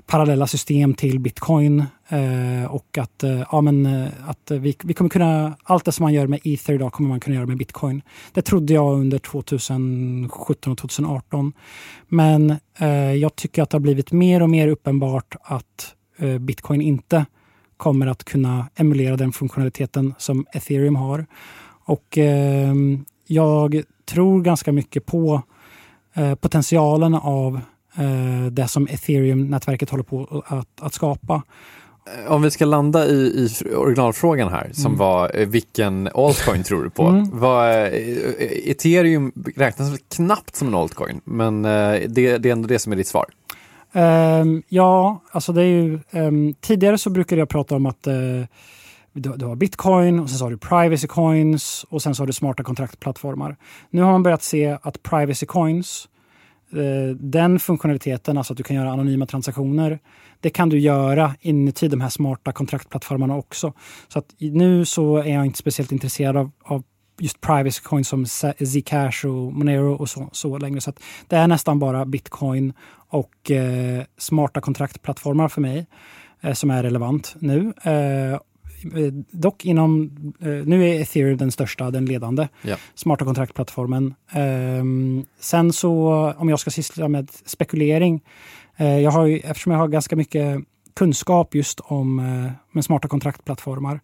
Speaker 6: parallella system till bitcoin eh, och att, eh, ja, men, eh, att vi, vi kommer kunna, allt det som man gör med ether idag kommer man kunna göra med bitcoin. Det trodde jag under 2017 och 2018. Men eh, jag tycker att det har blivit mer och mer uppenbart att eh, bitcoin inte kommer att kunna emulera den funktionaliteten som ethereum har. Och eh, jag tror ganska mycket på eh, potentialen av det som ethereum-nätverket håller på att, att skapa.
Speaker 5: Om vi ska landa i, i originalfrågan här, som
Speaker 6: Mm.
Speaker 5: var eh, vilken altcoin tror du på?
Speaker 6: Mm.
Speaker 5: Eh, ethereum räknas väl knappt som en altcoin, men eh, det, det är ändå det som är ditt svar.
Speaker 6: Ehm, ja, alltså det är ju... ehm, tidigare så brukade jag prata om att uh, du, du har bitcoin och sen så har du privacy coins och sen så har du smarta kontraktplattformar. Nu har man börjat se att privacy coins eh, Eh, den funktionaliteten, alltså att du kan göra anonyma transaktioner, det kan du göra inuti de här smarta kontraktplattformarna också. Så att nu så är jag inte speciellt intresserad av, av just privacy coins som Zcash och Monero och så, så längre. Så att det är nästan bara bitcoin och eh, smarta kontraktplattformar för mig eh, som är relevant nu. Eh, dock inom, eh, nu är ethereum den största, den ledande
Speaker 5: Ja.
Speaker 6: smarta kontraktplattformen. Ehm, sen så om jag ska syssla med spekulering, eh, jag har ju, eftersom jag har ganska mycket kunskap just om eh, med smarta kontraktplattformar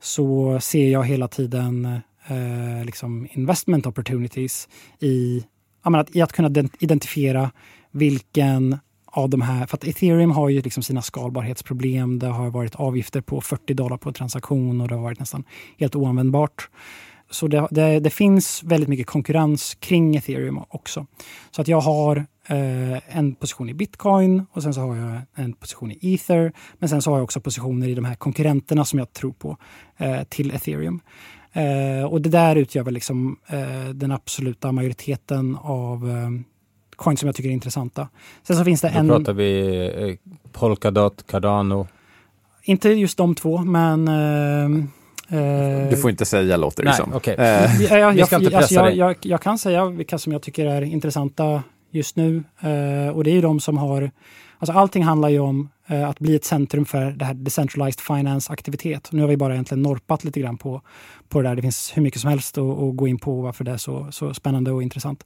Speaker 6: så ser jag hela tiden eh, liksom investment opportunities i, menar, att, i att kunna den- identifiera vilken av de här, för att ethereum har ju liksom sina skalbarhetsproblem. Det har varit avgifter på 40 dollar på transaktion och det har varit nästan helt oanvändbart. Så det, det, det finns väldigt mycket konkurrens kring ethereum också. Så att jag har eh, en position i bitcoin och sen så har jag en position i ether. Men sen så har jag också positioner i de här konkurrenterna som jag tror på eh, till ethereum. Eh, och det där utgör väl liksom eh, den absoluta majoriteten av eh, coins som jag tycker är intressanta. Sen så finns det
Speaker 4: Då
Speaker 6: en...
Speaker 4: pratar vi eh, Polkadot, Cardano.
Speaker 6: Inte just de två, men... Eh, eh,
Speaker 5: Du får inte säga låter det
Speaker 4: Nej,
Speaker 5: som.
Speaker 4: okej.
Speaker 5: Eh,
Speaker 6: Ja, ja,
Speaker 4: Vi
Speaker 6: jag,
Speaker 4: ska inte
Speaker 6: alltså,
Speaker 4: pressa
Speaker 6: jag,
Speaker 4: dig.
Speaker 6: jag, jag kan säga vilka som jag tycker är intressanta just nu. Eh, och det är ju de som har... Alltså allting handlar ju om eh, att bli ett centrum för det här decentralized finance-aktivitet. Nu har vi bara egentligen norpat lite grann på, på det där. Det finns hur mycket som helst att, att gå in på varför det är så, så spännande och intressant.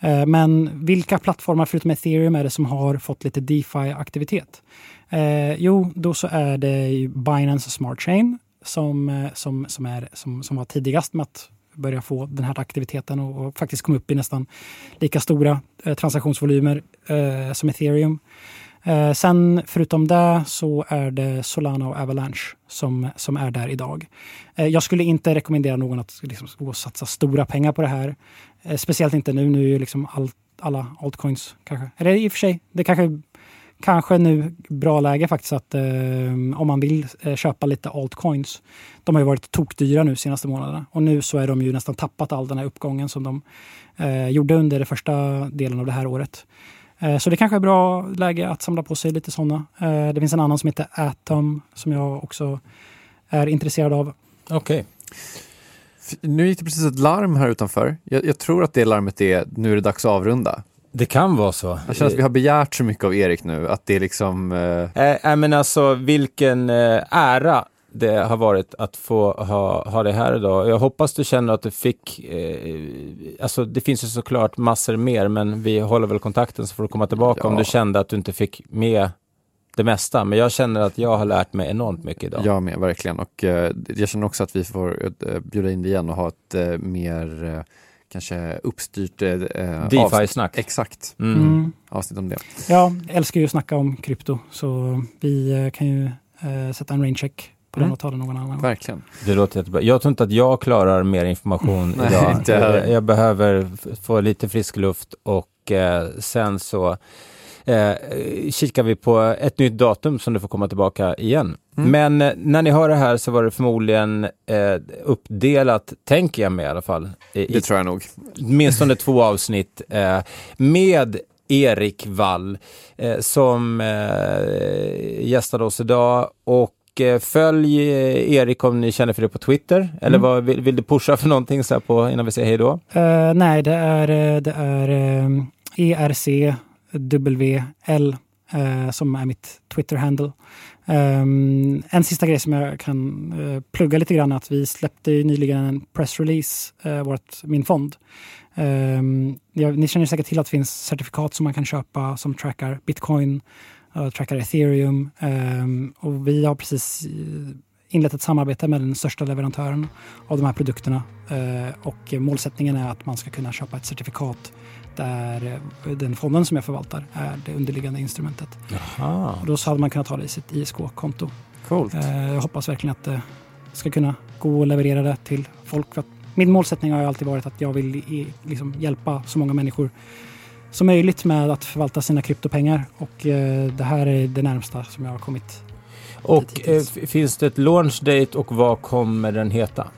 Speaker 6: Eh, men vilka plattformar förutom ethereum är det som har fått lite DeFi-aktivitet? Eh, jo, då så är det Binance Smart Chain som, eh, som, som, är, som, som var tidigast med att börja få den här aktiviteten och, och faktiskt komma upp i nästan lika stora eh, transaktionsvolymer eh, som ethereum. Eh, sen förutom det så är det Solana och Avalanche som, som är där idag. Eh, jag skulle inte rekommendera någon att liksom, gå och satsa stora pengar på det här. Eh, speciellt inte nu. Nu är ju liksom all, alla altcoins kanske, eller i och för sig, det kanske Kanske nu bra läge faktiskt att eh, om man vill eh, köpa lite altcoins. De har ju varit tokdyra nu senaste månaderna och nu så är de ju nästan tappat all den här uppgången som de eh, gjorde under den första delen av det här året. Eh, Så det kanske är bra läge att samla på sig lite sådana. Det finns en annan som heter Atom som jag också är intresserad av.
Speaker 4: Okej.
Speaker 5: f- nu gick det precis ett larm här utanför. Jag, jag tror att det larmet är nu är det dags att avrunda.
Speaker 4: Det kan vara så.
Speaker 5: Jag känner att vi har begärt så mycket av Erik nu att det är liksom... Eh,
Speaker 4: Eh, äh, men alltså vilken eh, ära det har varit att få ha, ha det här idag. Jag hoppas du känner att du fick, eh, alltså det finns ju såklart massor mer, men vi håller väl kontakten så får du komma tillbaka
Speaker 5: Ja.
Speaker 4: om du kände att du inte fick med det mesta. Men jag känner att jag har lärt mig enormt mycket idag.
Speaker 5: Jag med, verkligen. Och eh, jag känner också att vi får eh, bjuda in dig igen och ha ett eh, mer eh, kanske uppstyrt eh, avsnitt.
Speaker 4: DeFi-snack.
Speaker 5: Exakt,
Speaker 4: Mm.
Speaker 6: Mm.
Speaker 5: avsnitt om det.
Speaker 6: Ja, jag älskar ju att snacka om krypto så vi eh, kan ju eh, sätta en raincheck på den och ta den någon annan.
Speaker 5: Verkligen.
Speaker 4: Det låter jättebra. Jag tror inte att jag klarar mer information
Speaker 5: Nej,
Speaker 4: idag.
Speaker 5: inte jag
Speaker 4: behöver få lite frisk luft och eh, sen så eh, kikar vi på ett nytt datum som du får komma tillbaka igen.
Speaker 5: Mm.
Speaker 4: Men eh, när ni hör det här så var det förmodligen eh, uppdelat, tänker jag mig i alla fall, i,
Speaker 5: Det tror jag nog.
Speaker 4: åtminstone två avsnitt eh, med Erik Wall eh, som eh, gästade oss idag. Och eh, följ eh, Erik om ni känner för det på Twitter. Eller
Speaker 6: Mm.
Speaker 4: vad, vill, vill du pusha för någonting så på, innan vi säger hej då?
Speaker 6: Eh, nej, det är, det är eh, ERCWL eh, som är mitt Twitter-handle. Um, en sista grej som jag kan eh, plugga lite grann är att vi släppte nyligen en pressrelease, uh, vårt, min fond. Um, ja, ni känner säkert till att det finns certifikat som man kan köpa som trackar bitcoin, uh, trackar ethereum. Um, och vi har precis eh, inlett ett samarbete med den största leverantören av de här produkterna. Eh, och målsättningen är att man ska kunna köpa ett certifikat där eh, den fonden som jag förvaltar är det underliggande instrumentet. Och då så hade man kunnat ta det i sitt ISK-konto.
Speaker 5: Coolt.
Speaker 6: Jag hoppas verkligen att det ska kunna gå och leverera det till folk. För att min målsättning har alltid varit att jag vill liksom hjälpa så många människor som möjligt med att förvalta sina kryptopengar. Och eh, det här är det närmsta som jag har kommit.
Speaker 4: Och eh, finns det ett launch date och vad kommer den heta?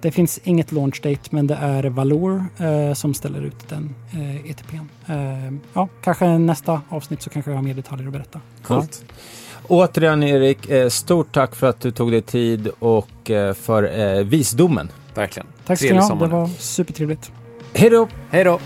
Speaker 6: Det finns inget launch date men det är Valor eh, som ställer ut den eh, ETPn. Eh, ja, kanske nästa avsnitt så kanske jag har mer detaljer att berätta.
Speaker 4: Coolt. Återigen Erik, eh, stort tack för att du tog dig tid och för eh, visdomen.
Speaker 5: Verkligen.
Speaker 6: Tack ska ni ha, det var supertrevligt.
Speaker 4: Hej då!
Speaker 5: Hej då!